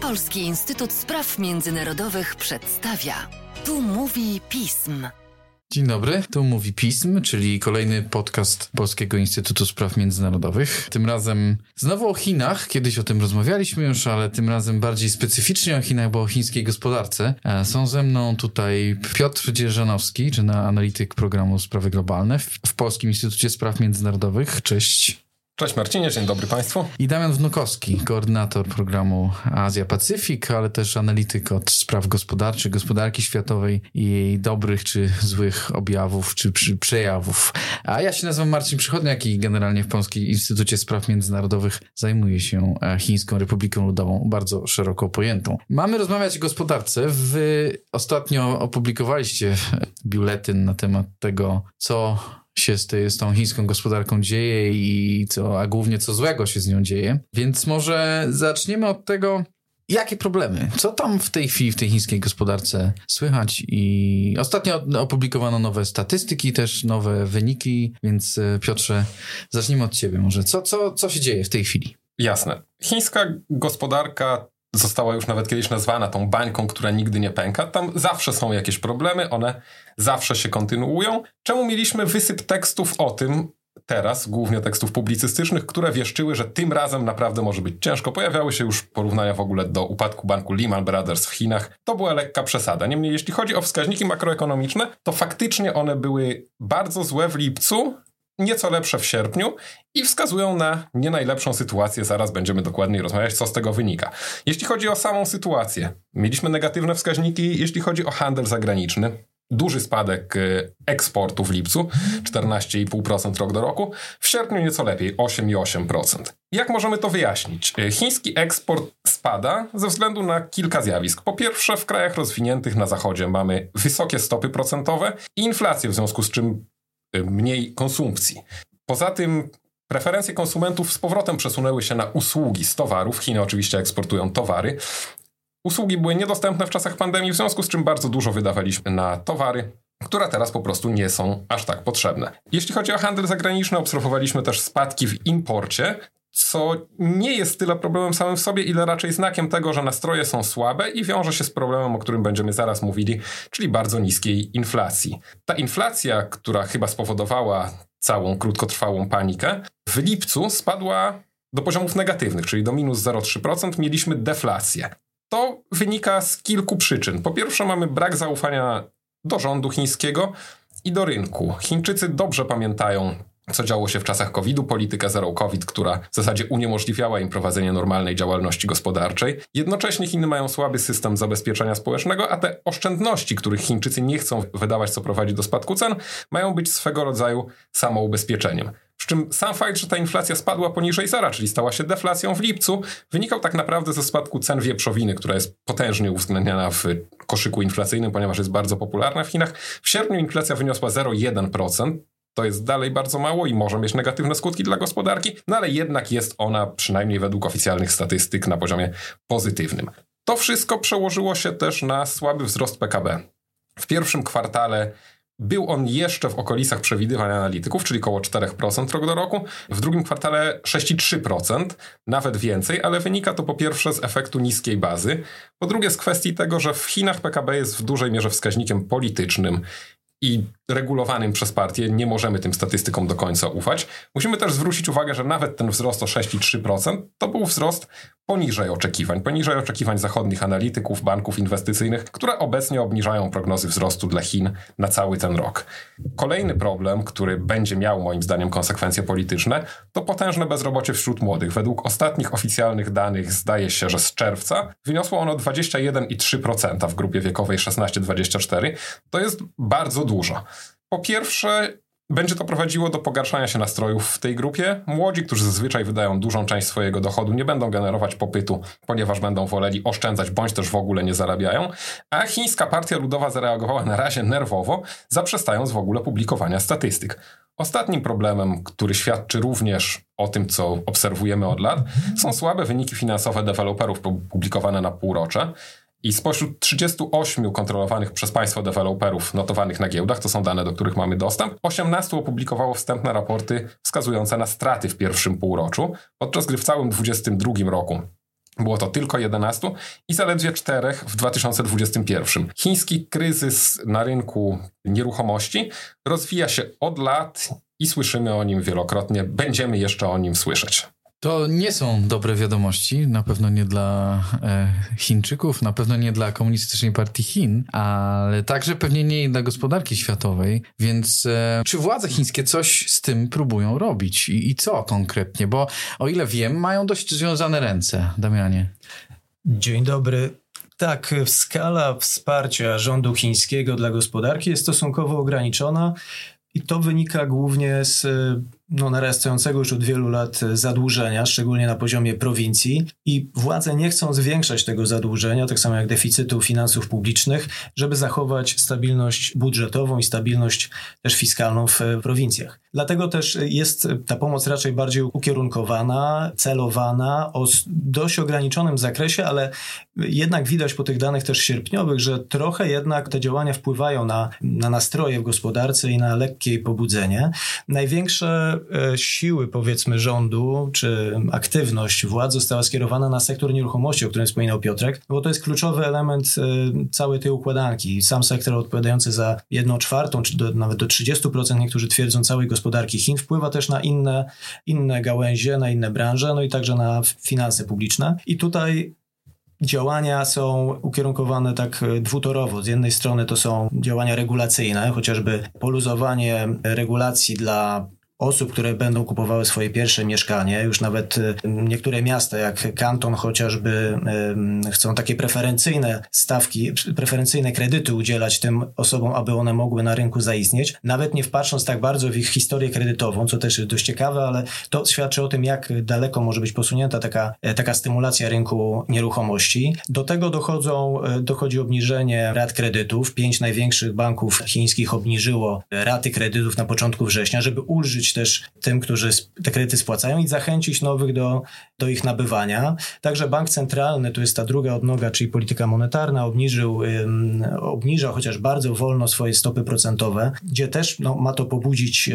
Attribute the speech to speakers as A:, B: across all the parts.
A: Polski Instytut Spraw Międzynarodowych przedstawia. Tu mówi pism.
B: Dzień dobry, tu mówi Pism, czyli kolejny podcast Polskiego Instytutu Spraw Międzynarodowych. Tym razem znowu o Chinach. Kiedyś o tym rozmawialiśmy już, ale tym razem bardziej specyficznie o Chinach, bo o chińskiej gospodarce. E, są ze mną tutaj Piotr Dzierżanowski, czy na analityk programu Sprawy Globalne w Polskim Instytucie Spraw Międzynarodowych. Cześć.
C: Cześć Marcinie, dzień dobry Państwu.
B: I Damian Wnukowski, koordynator programu Azja-Pacyfik, ale też analityk od spraw gospodarczych, gospodarki światowej i jej dobrych czy złych objawów czy przejawów. A ja się nazywam Marcin Przychodniak i generalnie w Polskim Instytucie Spraw Międzynarodowych zajmuję się e, Chińską Republiką Ludową, bardzo szeroko pojętą. Mamy rozmawiać o gospodarce. Wy ostatnio opublikowaliście biuletyn na temat tego, co się z, tej, z tą chińską gospodarką dzieje i co, a głównie co złego się z nią dzieje. Więc może zaczniemy od tego, Jakie problemy? Co tam w tej chwili w tej chińskiej gospodarce słychać? I ostatnio opublikowano nowe statystyki, też nowe wyniki, więc e, Piotrze, zacznijmy od ciebie może. Co, co, co się dzieje w tej chwili?
C: Jasne. Chińska gospodarka została już nawet kiedyś nazwana tą bańką, która nigdy nie pęka. Tam zawsze są jakieś problemy, one zawsze się kontynuują. Czemu mieliśmy wysyp tekstów o tym, teraz, głównie tekstów publicystycznych, które wieszczyły, że tym razem naprawdę może być ciężko. Pojawiały się już porównania w ogóle do upadku banku Lehman Brothers w Chinach. To była lekka przesada. Niemniej, jeśli chodzi o wskaźniki makroekonomiczne, to faktycznie one były bardzo złe w lipcu, nieco lepsze w sierpniu i wskazują na nie najlepszą sytuację. Zaraz będziemy dokładniej rozmawiać, co z tego wynika. Jeśli chodzi o samą sytuację, mieliśmy negatywne wskaźniki, jeśli chodzi o handel zagraniczny. Duży spadek e, eksportu w lipcu, 14,5% rok do roku. W sierpniu nieco lepiej, 8,8%. Jak możemy to wyjaśnić? E, chiński eksport spada ze względu na kilka zjawisk. Po pierwsze, w krajach rozwiniętych na zachodzie mamy wysokie stopy procentowe i inflację, w związku z czym Y, mniej konsumpcji. Poza tym preferencje konsumentów z powrotem przesunęły się na usługi z towarów. Chiny oczywiście eksportują towary. Usługi były niedostępne w czasach pandemii, w związku z czym bardzo dużo wydawaliśmy na towary, które teraz po prostu nie są aż tak potrzebne. Jeśli chodzi o handel zagraniczny, obserwowaliśmy też spadki w imporcie, co nie jest tyle problemem samym w sobie, ile raczej znakiem tego, że nastroje są słabe i wiąże się z problemem, o którym będziemy zaraz mówili, czyli bardzo niskiej inflacji. Ta inflacja, która chyba spowodowała całą krótkotrwałą panikę, w lipcu spadła do poziomów negatywnych, czyli do minus 0,3%, mieliśmy deflację. To wynika z kilku przyczyn. Po pierwsze, mamy brak zaufania do rządu chińskiego i do rynku. Chińczycy dobrze pamiętają co działo się w czasach COVID-u, politykę zero COVID, która w zasadzie uniemożliwiała im prowadzenie normalnej działalności gospodarczej. Jednocześnie Chiny mają słaby system zabezpieczenia społecznego, a te oszczędności, których Chińczycy nie chcą wydawać, co prowadzi do spadku cen, mają być swego rodzaju samoubezpieczeniem. Przy czym sam fakt, że ta inflacja spadła poniżej zera, czyli stała się deflacją w lipcu, wynikał tak naprawdę ze spadku cen wieprzowiny, która jest potężnie uwzględniana w koszyku inflacyjnym, ponieważ jest bardzo popularna w Chinach. W sierpniu inflacja wyniosła 0,1%, to jest dalej bardzo mało i może mieć negatywne skutki dla gospodarki, no ale jednak jest ona, przynajmniej według oficjalnych statystyk, na poziomie pozytywnym. To wszystko przełożyło się też na słaby wzrost PKB. W pierwszym kwartale był on jeszcze w okolicach przewidywań analityków, czyli około 4% rok do roku. W drugim kwartale 6,3%, nawet więcej, ale wynika to po pierwsze z efektu niskiej bazy, po drugie z kwestii tego, że w Chinach PKB jest w dużej mierze wskaźnikiem politycznym i regulowanym przez partię, nie możemy tym statystykom do końca ufać. Musimy też zwrócić uwagę, że nawet ten wzrost o 6,3% to był wzrost poniżej oczekiwań, poniżej oczekiwań zachodnich analityków, banków inwestycyjnych, które obecnie obniżają prognozy wzrostu dla Chin na cały ten rok. Kolejny problem, który będzie miał moim zdaniem konsekwencje polityczne, to potężne bezrobocie wśród młodych. Według ostatnich oficjalnych danych zdaje się, że z czerwca wyniosło ono 21,3% w grupie wiekowej 16-24. To jest bardzo dużo. Po pierwsze, będzie to prowadziło do pogarszania się nastrojów w tej grupie. Młodzi, którzy zazwyczaj wydają dużą część swojego dochodu, nie będą generować popytu, ponieważ będą woleli oszczędzać bądź też w ogóle nie zarabiają. A chińska partia ludowa zareagowała na razie nerwowo, zaprzestając w ogóle publikowania statystyk. Ostatnim problemem, który świadczy również o tym, co obserwujemy od lat, są słabe wyniki finansowe deweloperów publikowane na półrocze. I spośród 38 kontrolowanych przez państwo deweloperów notowanych na giełdach, to są dane, do których mamy dostęp, 18 opublikowało wstępne raporty wskazujące na straty w pierwszym półroczu, podczas gdy w całym 2022 roku było to tylko 11 i zaledwie 4 w 2021. Chiński kryzys na rynku nieruchomości rozwija się od lat i słyszymy o nim wielokrotnie. Będziemy jeszcze o nim słyszeć.
B: To nie są dobre wiadomości, na pewno nie dla e, Chińczyków, na pewno nie dla Komunistycznej Partii Chin, ale także pewnie nie dla gospodarki światowej. Więc e, czy władze chińskie coś z tym próbują robić I, i co konkretnie? Bo o ile wiem, mają dość związane ręce, Damianie.
D: Dzień dobry. Tak, skala wsparcia rządu chińskiego dla gospodarki jest stosunkowo ograniczona i to wynika głównie z no, narastającego już od wielu lat zadłużenia, szczególnie na poziomie prowincji, i władze nie chcą zwiększać tego zadłużenia, tak samo jak deficytu finansów publicznych, żeby zachować stabilność budżetową i stabilność też fiskalną w prowincjach. Dlatego też jest ta pomoc raczej bardziej ukierunkowana, celowana, o dość ograniczonym zakresie, ale jednak widać po tych danych też sierpniowych, że trochę jednak te działania wpływają na, na nastroje w gospodarce i na lekkie pobudzenie. Największe E, siły, powiedzmy, rządu, czy aktywność władz została skierowana na sektor nieruchomości, o którym wspominał Piotrek, bo to jest kluczowy element e, całej tej układanki. Sam sektor odpowiadający za jedną czwartą, czy do, nawet do 30%, niektórzy twierdzą, całej gospodarki Chin, wpływa też na inne, inne gałęzie, na inne branże, no i także na finanse publiczne. I tutaj działania są ukierunkowane tak dwutorowo. Z jednej strony to są działania regulacyjne, chociażby poluzowanie regulacji dla osób, które będą kupowały swoje pierwsze mieszkanie. Już nawet y, niektóre miasta, jak Kanton chociażby, chcą takie preferencyjne stawki, preferencyjne kredyty udzielać tym osobom, aby one mogły na rynku zaistnieć. Nawet nie wpatrząc tak bardzo w ich historię kredytową, co też jest dość ciekawe, ale to świadczy o tym, jak daleko może być posunięta taka, e, taka stymulacja rynku nieruchomości. Do tego dochodzą, e, dochodzi obniżenie rat kredytów. Pięć największych banków chińskich obniżyło raty kredytów na początku września, żeby ulżyć też tym, którzy te kredyty spłacają i zachęcić nowych do, do ich nabywania. Także bank centralny, tu jest ta druga odnoga, czyli polityka monetarna, obniżył, obniża chociaż bardzo wolno swoje stopy procentowe, gdzie też no, ma to pobudzić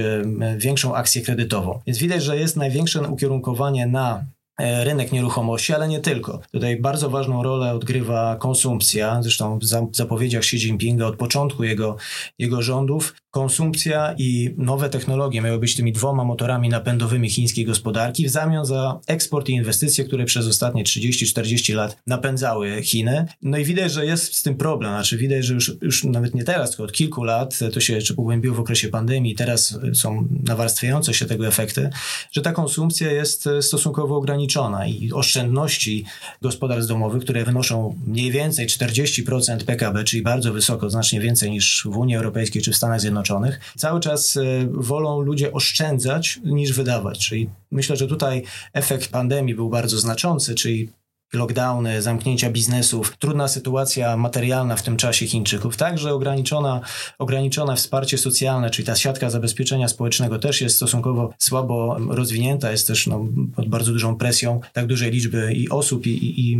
D: większą akcję kredytową. Więc widać, że jest największe ukierunkowanie na rynek nieruchomości, ale nie tylko. Tutaj bardzo ważną rolę odgrywa konsumpcja, zresztą w zapowiedziach Xi Jinpinga od początku jego, jego rządów. Konsumpcja i nowe technologie miały być tymi dwoma motorami napędowymi chińskiej gospodarki w zamian za eksport i inwestycje, które przez ostatnie 30-40 lat napędzały Chiny. No i widać, że jest z tym problem. Znaczy widać, że już, już nawet nie teraz, tylko od kilku lat, to się jeszcze pogłębiło w okresie pandemii, teraz są nawarstwiające się tego efekty, że ta konsumpcja jest stosunkowo ograniczona ograniczona i oszczędności gospodarstw domowych, które wynoszą mniej więcej 40% PKB, czyli bardzo wysoko, znacznie więcej niż w Unii Europejskiej czy w Stanach Zjednoczonych, cały czas e, wolą ludzie oszczędzać niż wydawać. Czyli myślę, że tutaj efekt pandemii był bardzo znaczący, czyli lockdowny, zamknięcia biznesów, trudna sytuacja materialna w tym czasie Chińczyków, także ograniczona, ograniczone wsparcie socjalne, czyli ta siatka zabezpieczenia społecznego też jest stosunkowo słabo rozwinięta, jest też no, pod bardzo dużą presją tak dużej liczby i osób i, i, i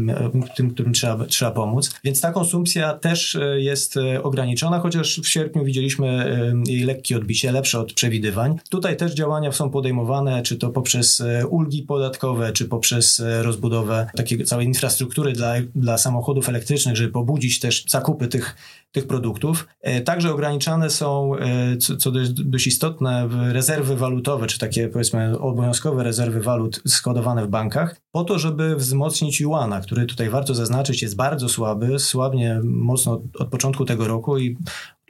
D: tym, którym trzeba, trzeba pomóc. Więc ta konsumpcja też e, jest e, ograniczona, chociaż w sierpniu widzieliśmy e, jej lekkie odbicie, lepsze od przewidywań. Tutaj też działania są podejmowane, czy to poprzez ulgi podatkowe, czy poprzez rozbudowę takiego całej infrastruktury dla, dla samochodów elektrycznych, żeby pobudzić też zakupy tych, tych produktów. E, także ograniczane są, e, co, co dość istotne, rezerwy walutowe, czy takie powiedzmy obowiązkowe rezerwy walut składowane w bankach, po to, żeby wzmocnić juana, który tutaj warto zaznaczyć jest bardzo słaby, słabnie mocno od początku tego roku i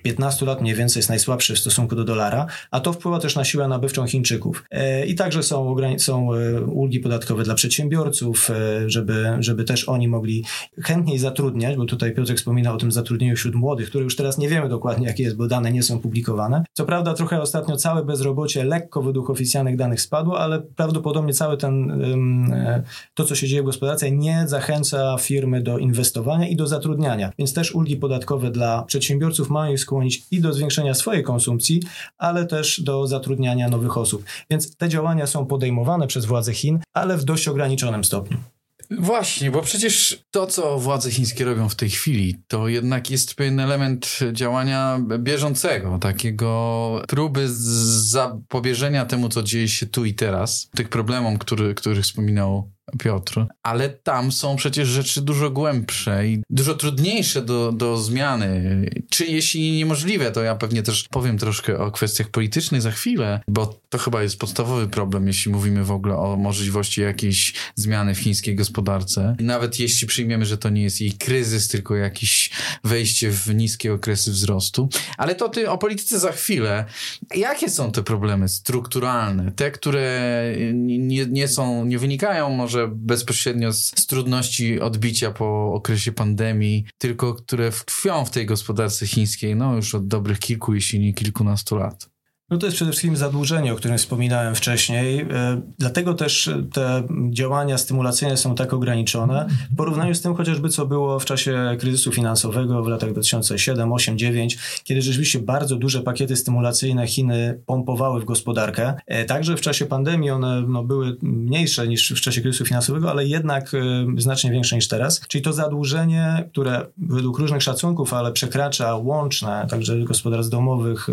D: 15 lat mniej więcej jest najsłabszy w stosunku do dolara, a to wpływa też na siłę nabywczą Chińczyków. E, I także są, są e, ulgi podatkowe dla przedsiębiorców, e, żeby, żeby też oni mogli chętniej zatrudniać, bo tutaj Piotr wspominał o tym zatrudnieniu wśród młodych, które już teraz nie wiemy dokładnie jakie jest, bo dane nie są publikowane. Co prawda trochę ostatnio całe bezrobocie lekko według oficjalnych danych spadło, ale prawdopodobnie cały ten, to co się dzieje w gospodarce nie zachęca firmy do inwestowania i do zatrudniania. Więc też ulgi podatkowe dla przedsiębiorców mają ich skłonić i do zwiększenia swojej konsumpcji, ale też do zatrudniania nowych osób. Więc te działania są podejmowane przez władze Chin, ale w dość ograniczonym stopniu.
B: Właśnie, bo przecież to, co władze chińskie robią w tej chwili, to jednak jest pewien element działania bieżącego, takiego próby zapobieżenia temu, co dzieje się tu i teraz, tych problemom, który, których wspominał Piotr, ale tam są przecież rzeczy dużo głębsze i dużo trudniejsze do, do zmiany. Czy jeśli niemożliwe, to ja pewnie też powiem troszkę o kwestiach politycznych za chwilę, bo to chyba jest podstawowy problem, jeśli mówimy w ogóle o możliwości jakiejś zmiany w chińskiej gospodarce. Nawet jeśli przyjmiemy, że to nie jest jej kryzys, tylko jakiś wejście w niskie okresy wzrostu. Ale to ty o polityce za chwilę. Jakie są te problemy strukturalne? Te, które nie, nie są, nie wynikają może bezpośrednio z, z trudności odbicia po okresie pandemii, tylko które tkwią w tej gospodarce chińskiej, no już od dobrych kilku, jeśli nie kilkunastu lat.
D: No to jest przede wszystkim zadłużenie, o którym wspominałem wcześniej. E, dlatego też te działania stymulacyjne są tak ograniczone w porównaniu z tym chociażby, co było w czasie kryzysu finansowego w latach 2007, 8, 9, kiedy rzeczywiście bardzo duże pakiety stymulacyjne Chiny pompowały w gospodarkę. E, także w czasie pandemii one no, były mniejsze niż w czasie kryzysu finansowego, ale jednak e, znacznie większe niż teraz. Czyli to zadłużenie, które według różnych szacunków, ale przekracza łączne, także gospodarstw domowych,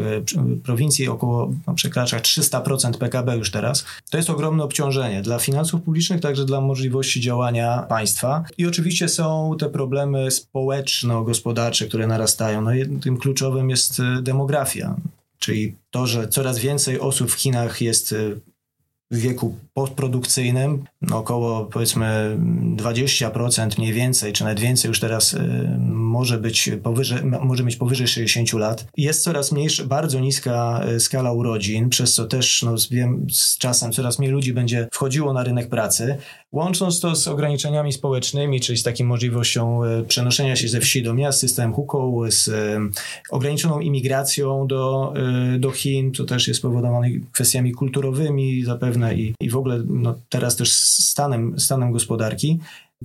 D: prowincji około około no, przekracza 300% PKB już teraz. To jest ogromne obciążenie dla finansów publicznych, także dla możliwości działania państwa. I oczywiście są te problemy społeczno-gospodarcze, które narastają. No, tym kluczowym jest y, demografia, czyli to, że coraz więcej osób w Chinach jest y, w wieku postprodukcyjnym, około powiedzmy 20% mniej więcej, czy nawet więcej już teraz y, może być powyżej, może mieć powyżej 60 lat. Jest coraz mniejsza, bardzo niska y, skala urodzin, przez co też no, wiem, z czasem coraz mniej ludzi będzie wchodziło na rynek pracy. Łącząc to z ograniczeniami społecznymi, czyli z taką możliwością y, przenoszenia się ze wsi do miast, system huką, z ograniczoną imigracją do, do Chin, to też jest spowodowane kwestiami kulturowymi zapewne i, i w ogóle no, teraz też stanem, stanem gospodarki,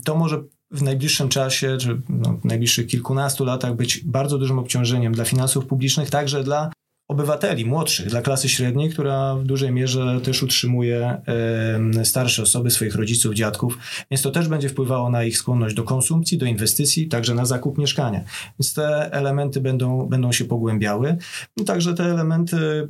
D: to może w najbliższym czasie, czy no, w najbliższych kilkunastu latach być bardzo dużym obciążeniem dla finansów publicznych, także dla obywateli młodszych, dla klasy średniej, która w dużej mierze też utrzymuje e, starsze osoby, swoich rodziców, dziadków, więc to też będzie wpływało na ich skłonność do konsumpcji, do inwestycji, także na zakup mieszkania. Więc te elementy będą, będą się pogłębiały. No, także te elementy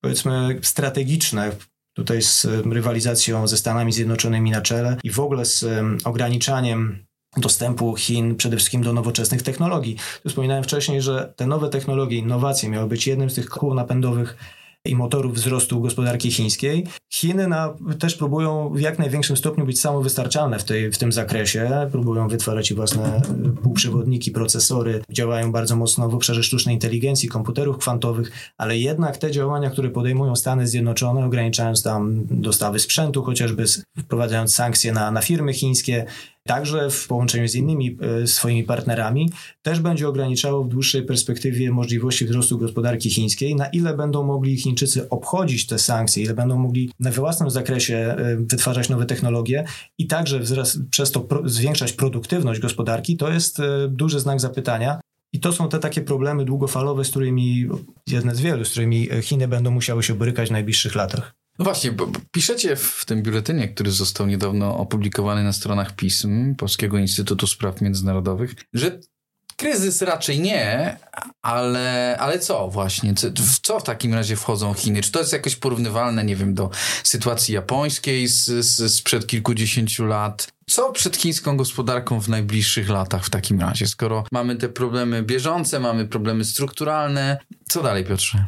D: powiedzmy strategiczne, tutaj z rywalizacją ze Stanami Zjednoczonymi na czele i w ogóle z ograniczaniem dostępu Chin przede wszystkim do nowoczesnych technologii. Tu wspominałem wcześniej, że te nowe technologie, innowacje miały być jednym z tych kół napędowych i motorów wzrostu gospodarki chińskiej. Chiny na, też próbują w jak największym stopniu być samowystarczalne w, tej, w tym zakresie. Próbują wytwarzać własne e, półprzewodniki, procesory. Działają bardzo mocno w obszarze sztucznej inteligencji, komputerów kwantowych, ale jednak te działania, które podejmują Stany Zjednoczone, ograniczając tam dostawy sprzętu, chociażby wprowadzając sankcje na, na firmy chińskie, także w połączeniu z innymi e, swoimi partnerami, też będzie ograniczało w dłuższej perspektywie możliwości wzrostu gospodarki chińskiej, na ile będą mogli Chińczycy obchodzić te sankcje, ile będą mogli we własnym zakresie e, wytwarzać nowe technologie i także przez to zwiększać produktywność gospodarki, to jest e, duży znak zapytania. I to są te takie problemy długofalowe, z którymi, jedne z wielu, z którymi Chiny będą musiały się borykać w najbliższych latach.
B: No właśnie, bo piszecie w tym biuletynie, który został niedawno opublikowany na stronach pism Polskiego Instytutu Spraw Międzynarodowych, że kryzys raczej nie, ale, ale co właśnie? W co w takim razie wchodzą Chiny? Czy to jest jakoś porównywalne, nie wiem, do sytuacji japońskiej z, z, sprzed kilkudziesięciu lat? Co przed chińską gospodarką w najbliższych latach w takim razie? Skoro mamy te problemy bieżące, mamy problemy strukturalne, co dalej, Piotrze?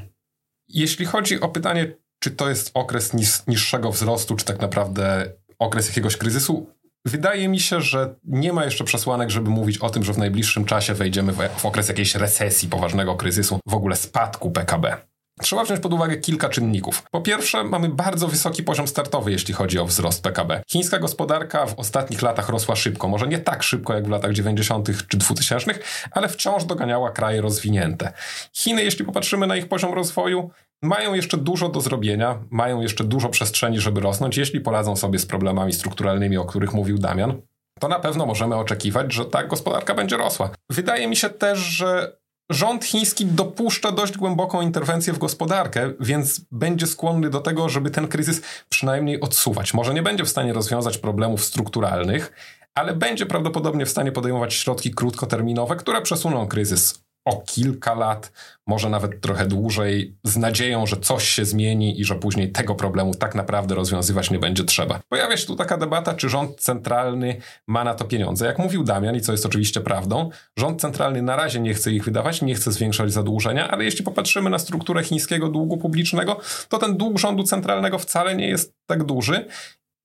C: Jeśli chodzi o pytanie, czy to jest okres nis niższego wzrostu, czy tak naprawdę okres jakiegoś kryzysu? Wydaje mi się, że nie ma jeszcze przesłanek, żeby mówić o tym, że w najbliższym czasie wejdziemy w, okres jakiejś recesji, poważnego kryzysu, w ogóle spadku PKB. Trzeba wziąć pod uwagę kilka czynników. Po pierwsze, mamy bardzo wysoki poziom startowy, jeśli chodzi o wzrost PKB. Chińska gospodarka w ostatnich latach rosła szybko, może nie tak szybko jak w latach 90. czy 2000, ale wciąż doganiała kraje rozwinięte. Chiny, jeśli popatrzymy na ich poziom rozwoju, mają jeszcze dużo do zrobienia, mają jeszcze dużo przestrzeni, żeby rosnąć, jeśli poradzą sobie z problemami strukturalnymi, o których mówił Damian. To na pewno możemy oczekiwać, że ta gospodarka będzie rosła. Wydaje mi się też, że Rząd chiński dopuszcza dość głęboką interwencję w gospodarkę, więc będzie skłonny do tego, żeby ten kryzys przynajmniej odsuwać. Może nie będzie w stanie rozwiązać problemów strukturalnych, ale będzie prawdopodobnie w stanie podejmować środki krótkoterminowe, które przesuną kryzys o kilka lat, może nawet trochę dłużej, z nadzieją, że coś się zmieni i że później tego problemu tak naprawdę rozwiązywać nie będzie trzeba. Pojawia się tu taka debata, czy rząd centralny ma na to pieniądze. Jak mówił Damian, i co jest oczywiście prawdą, rząd centralny na razie nie chce ich wydawać, nie chce zwiększać zadłużenia, ale jeśli popatrzymy na strukturę chińskiego długu publicznego, to ten dług rządu centralnego wcale nie jest tak duży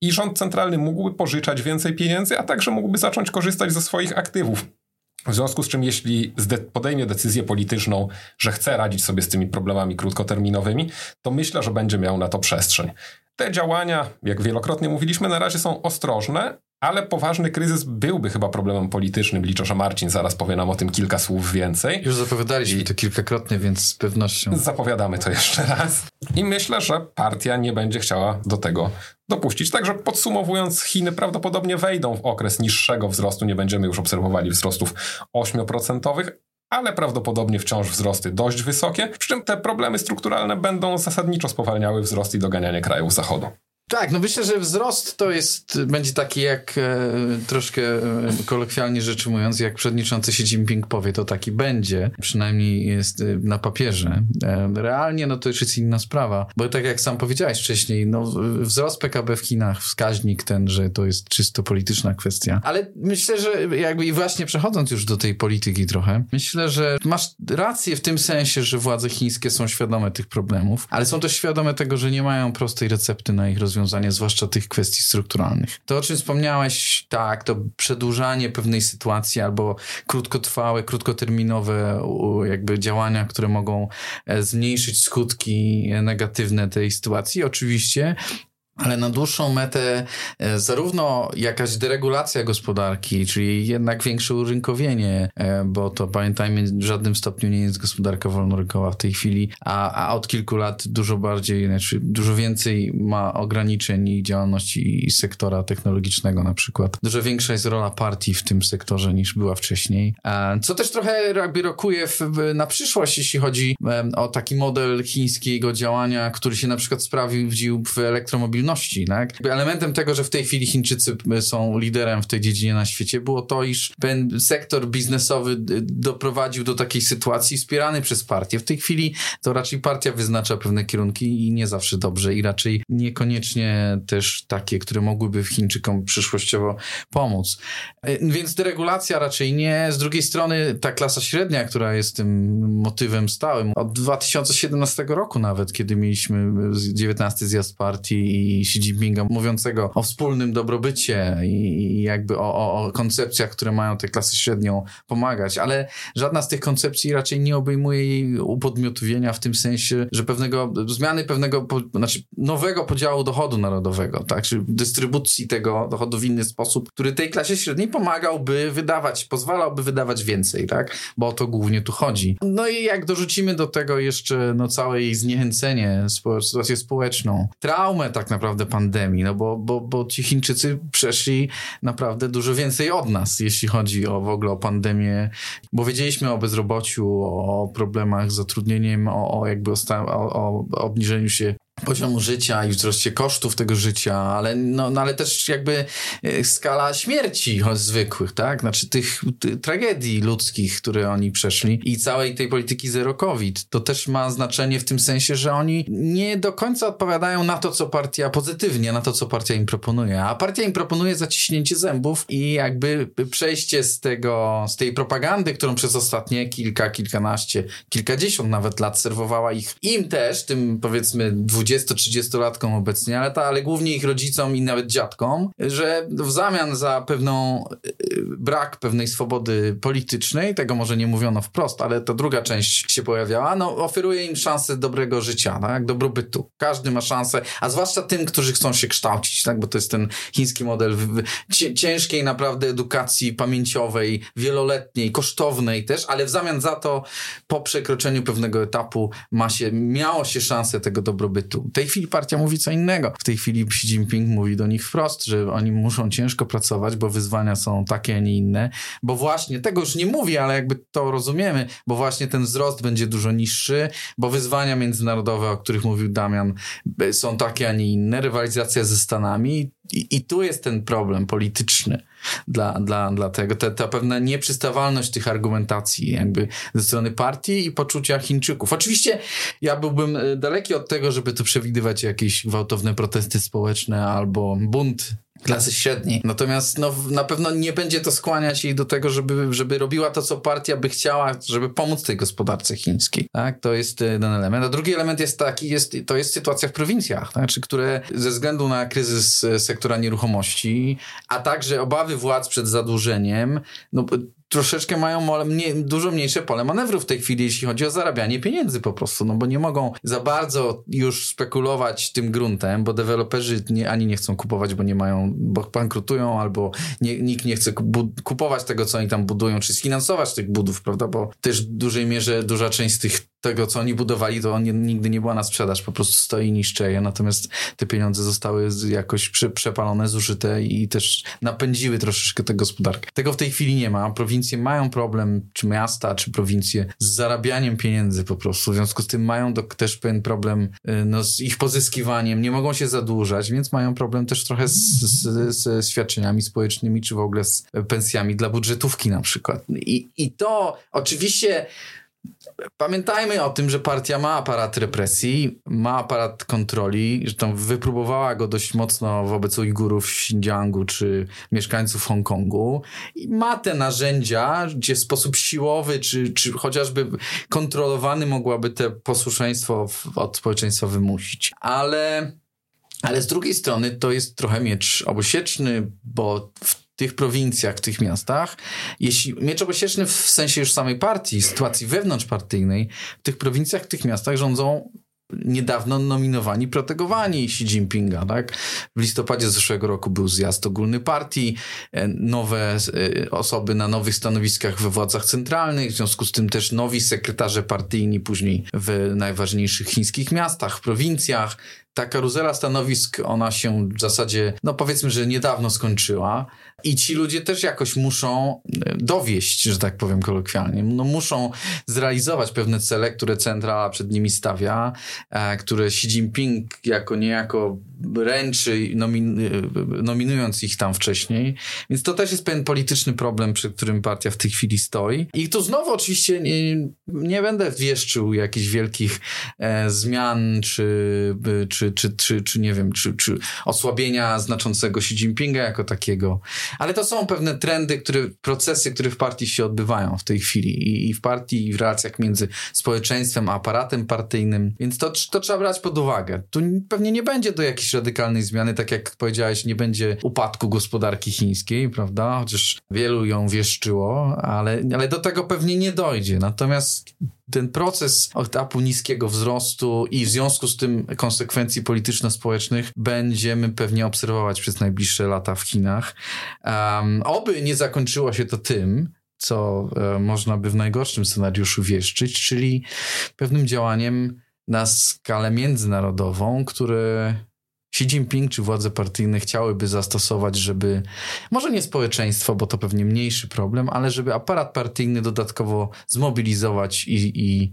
C: i rząd centralny mógłby pożyczać więcej pieniędzy, a także mógłby zacząć korzystać ze swoich aktywów. W związku z czym, jeśli podejmie decyzję polityczną, że chce radzić sobie z tymi problemami krótkoterminowymi, to myślę, że będzie miał na to przestrzeń. Te działania, jak wielokrotnie mówiliśmy, na razie są ostrożne, ale poważny kryzys byłby chyba problemem politycznym. Liczę, że Marcin zaraz powie nam o tym kilka słów więcej.
B: Już zapowiadaliśmy I... to kilkakrotnie, więc z pewnością.
C: Zapowiadamy to jeszcze raz. I myślę, że partia nie będzie chciała do tego dopuścić. Także podsumowując, Chiny prawdopodobnie wejdą w okres niższego wzrostu. Nie będziemy już obserwowali wzrostów 8%, ale prawdopodobnie wciąż wzrosty dość wysokie, przy czym te problemy strukturalne będą zasadniczo spowalniały wzrost i doganianie krajów zachodu.
B: Tak, no myślę, że wzrost to jest, będzie taki jak e, troszkę e, kolokwialnie rzecz ujmując, jak przewodniczący Xi Jinping powie, to taki będzie. Przynajmniej jest e, na papierze. E, realnie no to już jest inna sprawa, bo tak jak sam powiedziałeś wcześniej, no wzrost PKB w Chinach, wskaźnik ten, że to jest czysto polityczna kwestia. Ale myślę, że jakby i właśnie przechodząc już do tej polityki trochę, myślę, że masz rację w tym sensie, że władze chińskie są świadome tych problemów, ale są też świadome tego, że nie mają prostej recepty na ich rozwiązanie rozwiązanie, zwłaszcza tych kwestii strukturalnych. To, o czym wspomniałeś, tak, to przedłużanie pewnej sytuacji albo krótkotrwałe, krótkoterminowe jakby działania, które mogą e, zmniejszyć skutki negatywne tej sytuacji, oczywiście, ale na dłuższą metę e, zarówno jakaś deregulacja gospodarki, czyli jednak większe urynkowienie, e, bo to pamiętajmy, w żadnym stopniu nie jest gospodarka wolnorynkowa w tej chwili, a, a od kilku lat dużo bardziej, znaczy dużo więcej ma ograniczeń i działalności sektora technologicznego na przykład. Dużo większa jest rola partii w tym sektorze niż była wcześniej, e, co też trochę jakby rokuje w, na przyszłość, jeśli chodzi o taki model chińskiego działania, który się na przykład sprawdził w elektromobilności tak? Elementem tego, że w tej chwili Chińczycy są liderem w tej dziedzinie na świecie, było to, iż ten sektor biznesowy doprowadził do takiej sytuacji wspierany przez partię. W tej chwili to raczej partia wyznacza pewne kierunki i nie zawsze dobrze i raczej niekoniecznie też takie, które mogłyby Chińczykom przyszłościowo pomóc. E, więc deregulacja raczej nie. Z drugiej strony ta klasa średnia, która jest tym motywem stałym od 2017 roku nawet, kiedy mieliśmy 19 zjazd partii i Xi Jinpinga mówiącego o wspólnym dobrobycie i, jakby o, o, o koncepcjach, które mają tę klasę średnią pomagać, ale żadna z tych koncepcji raczej nie obejmuje jej upodmiotowienia w tym sensie, że pewnego, zmiany pewnego, znaczy nowego podziału dochodu narodowego, tak, czy dystrybucji tego dochodu w inny sposób, który tej klasie średniej pomagałby wydawać, pozwalałby wydawać więcej, tak, bo o to głównie tu chodzi. No i jak dorzucimy do tego jeszcze no całe jej zniechęcenie, sytuację społeczną, traumę tak naprawdę naprawdę pandemii, no bo, bo, bo ci Chińczycy przeszli naprawdę dużo więcej od nas, jeśli chodzi o w ogóle o pandemię, bo wiedzieliśmy o bezrobociu, o problemach z zatrudnieniem, o, o jakby o, o, o obniżeniu się poziomu życia i wzroście kosztów tego życia, ale, no, no ale też jakby e, skala śmierci zwykłych, tak? Znaczy tych tragedii ludzkich, które oni przeszli i całej tej polityki zero COVID. To też ma znaczenie w tym sensie, że oni nie do końca odpowiadają na to, co partia pozytywnie, na to, co partia im proponuje. A partia im proponuje zaciśnięcie zębów i jakby przejście z tego, z tej propagandy, którą przez ostatnie kilka, kilkanaście, kilkadziesiąt nawet lat serwowała ich, im też, tym powiedzmy 20 20-30-latkom obecnie, ale, ta, ale głównie ich rodzicom i nawet dziadkom, że w zamian za pewną y, brak pewnej swobody politycznej, tego może nie mówiono wprost, ale to druga część się pojawiała, no oferuje im szansę dobrego życia, tak, dobrobytu. Każdy ma szansę, a zwłaszcza tym, którzy chcą się kształcić, tak, bo to jest ten chiński model ciężkiej naprawdę edukacji pamięciowej, wieloletniej, kosztownej też, ale w zamian za to po przekroczeniu pewnego etapu ma się, miało się szansę tego dobrobytu. W tej chwili partia mówi co innego. W tej chwili Xi Jinping mówi do nich wprost, że oni muszą ciężko pracować, bo wyzwania są takie, a nie inne, bo właśnie, tego już nie mówi, ale jakby to rozumiemy, bo właśnie ten wzrost będzie dużo niższy, bo wyzwania międzynarodowe, o których mówił Damian, są takie, a nie inne, rywalizacja ze Stanami. I, i tu jest ten problem polityczny dla, dla, dla tego. Ta, ta pewna nieprzystawalność tych argumentacji jakby ze strony partii i poczucia Chińczyków. Oczywiście ja byłbym e, daleki od tego, żeby tu przewidywać jakieś gwałtowne protesty społeczne albo bunt klasy średniej. Natomiast no, na pewno nie będzie to skłaniać jej do tego, żeby, żeby robiła to, co partia by chciała, żeby pomóc tej gospodarce chińskiej. Tak? To jest jeden element. A drugi element jest taki, jest, to jest sytuacja w prowincjach, tak? Czy które ze względu na kryzys sektora nieruchomości, a także obawy władz przed zadłużeniem, no, troszeczkę mają mniej, dużo mniejsze pole manewru w tej chwili, jeśli chodzi o zarabianie pieniędzy po prostu, no bo nie mogą za bardzo już spekulować tym gruntem, bo deweloperzy nie, ani nie chcą kupować, bo nie mają, bo bankrutują, albo nie, nikt nie chce kupować tego, co oni tam budują, czy sfinansować tych budów, prawda, bo też w dużej mierze duża część z tych tego, co oni budowali, to on nigdy nie była na sprzedaż, po prostu stoi niszczeje, natomiast te pieniądze zostały jakoś prze, przepalone, zużyte i też napędziły troszeczkę tę gospodarkę. Tego w tej chwili nie ma. Prowincje mają problem, czy miasta, czy prowincje, z zarabianiem pieniędzy po prostu. W związku z tym mają do, też pewien problem y, no, z ich pozyskiwaniem, nie mogą się zadłużać, więc mają problem też trochę z, z, z świadczeniami społecznymi, czy w ogóle z pensjami dla budżetówki na przykład. I, i to oczywiście Pamiętajmy o tym, że partia ma aparat represji, ma aparat kontroli, że tam wypróbowała go dość mocno wobec Ujgurów w Xinjiangu czy mieszkańców Hongkongu i ma te narzędzia, gdzie w sposób siłowy czy, czy chociażby kontrolowany mogłaby te posłuszeństwo od społeczeństwa wymusić. Ale, ale z drugiej strony to jest trochę miecz obosieczny, bo w tych prowincjach, w tych miastach, jeśli miecz obosieczny w sensie już samej partii, sytuacji wewnątrzpartyjnej, w tych prowincjach, w tych miastach rządzą niedawno nominowani, protegowani Xi Jinpinga, tak? W listopadzie zeszłego roku był zjazd ogólny partii, e, nowe e, osoby na nowych stanowiskach we władzach centralnych, w związku z tym też nowi sekretarze partyjni później w najważniejszych chińskich miastach, prowincjach. Ta karuzela stanowisk, ona się w zasadzie, no powiedzmy, że niedawno skończyła. I ci ludzie też jakoś muszą e, dowieść, że tak powiem kolokwialnie. No muszą zrealizować pewne cele, które centrala przed nimi stawia, e, które Xi Jinping jako niejako ręczy, nomin, nominując ich tam wcześniej. Więc to też jest pewien polityczny problem, przed którym partia w tej chwili stoi. I tu znowu oczywiście nie, nie będę wieszczył jakichś wielkich e, zmian, czy, czy, czy, czy, czy nie wiem, czy, czy osłabienia znaczącego Xi Jinpinga jako takiego. Ale to są pewne trendy, które, procesy, które w partii się odbywają w tej chwili i, i w partii, i w relacjach między społeczeństwem a aparatem partyjnym, więc to, to trzeba brać pod uwagę. Tu pewnie nie będzie do jakiejś radykalnej zmiany, tak jak powiedziałeś, nie będzie upadku gospodarki chińskiej, prawda? Chociaż wielu ją wieszczyło, ale, ale do tego pewnie nie dojdzie. Natomiast ten proces etapu niskiego wzrostu i w związku z tym konsekwencji polityczno-społecznych będziemy pewnie obserwować przez najbliższe lata w Chinach. Um, oby nie zakończyło się to tym, co e, można by w najgorszym scenariuszu wieszczyć, czyli pewnym działaniem na skalę międzynarodową, które Xi Jinping czy władze partyjne chciałyby zastosować, żeby, może nie społeczeństwo, bo to pewnie mniejszy problem, ale żeby aparat partyjny dodatkowo zmobilizować i, i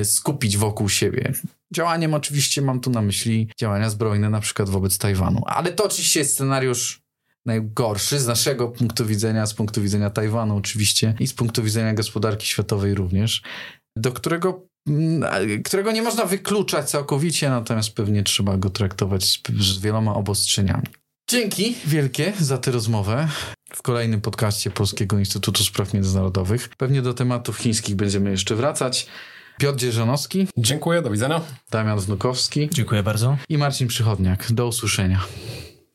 B: y, skupić wokół siebie. Działaniem oczywiście mam tu na myśli działania zbrojne, na przykład wobec Tajwanu. Ale to oczywiście jest scenariusz najgorszy z naszego punktu widzenia, z punktu widzenia Tajwanu oczywiście i z punktu widzenia gospodarki światowej również, do którego którego nie można wykluczać całkowicie, natomiast pewnie trzeba go traktować z, z wieloma obostrzeniami. Dzięki wielkie za tę rozmowę w kolejnym podcaście Polskiego Instytutu Spraw Międzynarodowych. Pewnie do tematów chińskich będziemy jeszcze wracać. Piotr Dzierżanowski.
C: Dziękuję, do widzenia.
B: Damian Znukowski.
D: Dziękuję bardzo.
B: I Marcin Przychodniak. Do usłyszenia.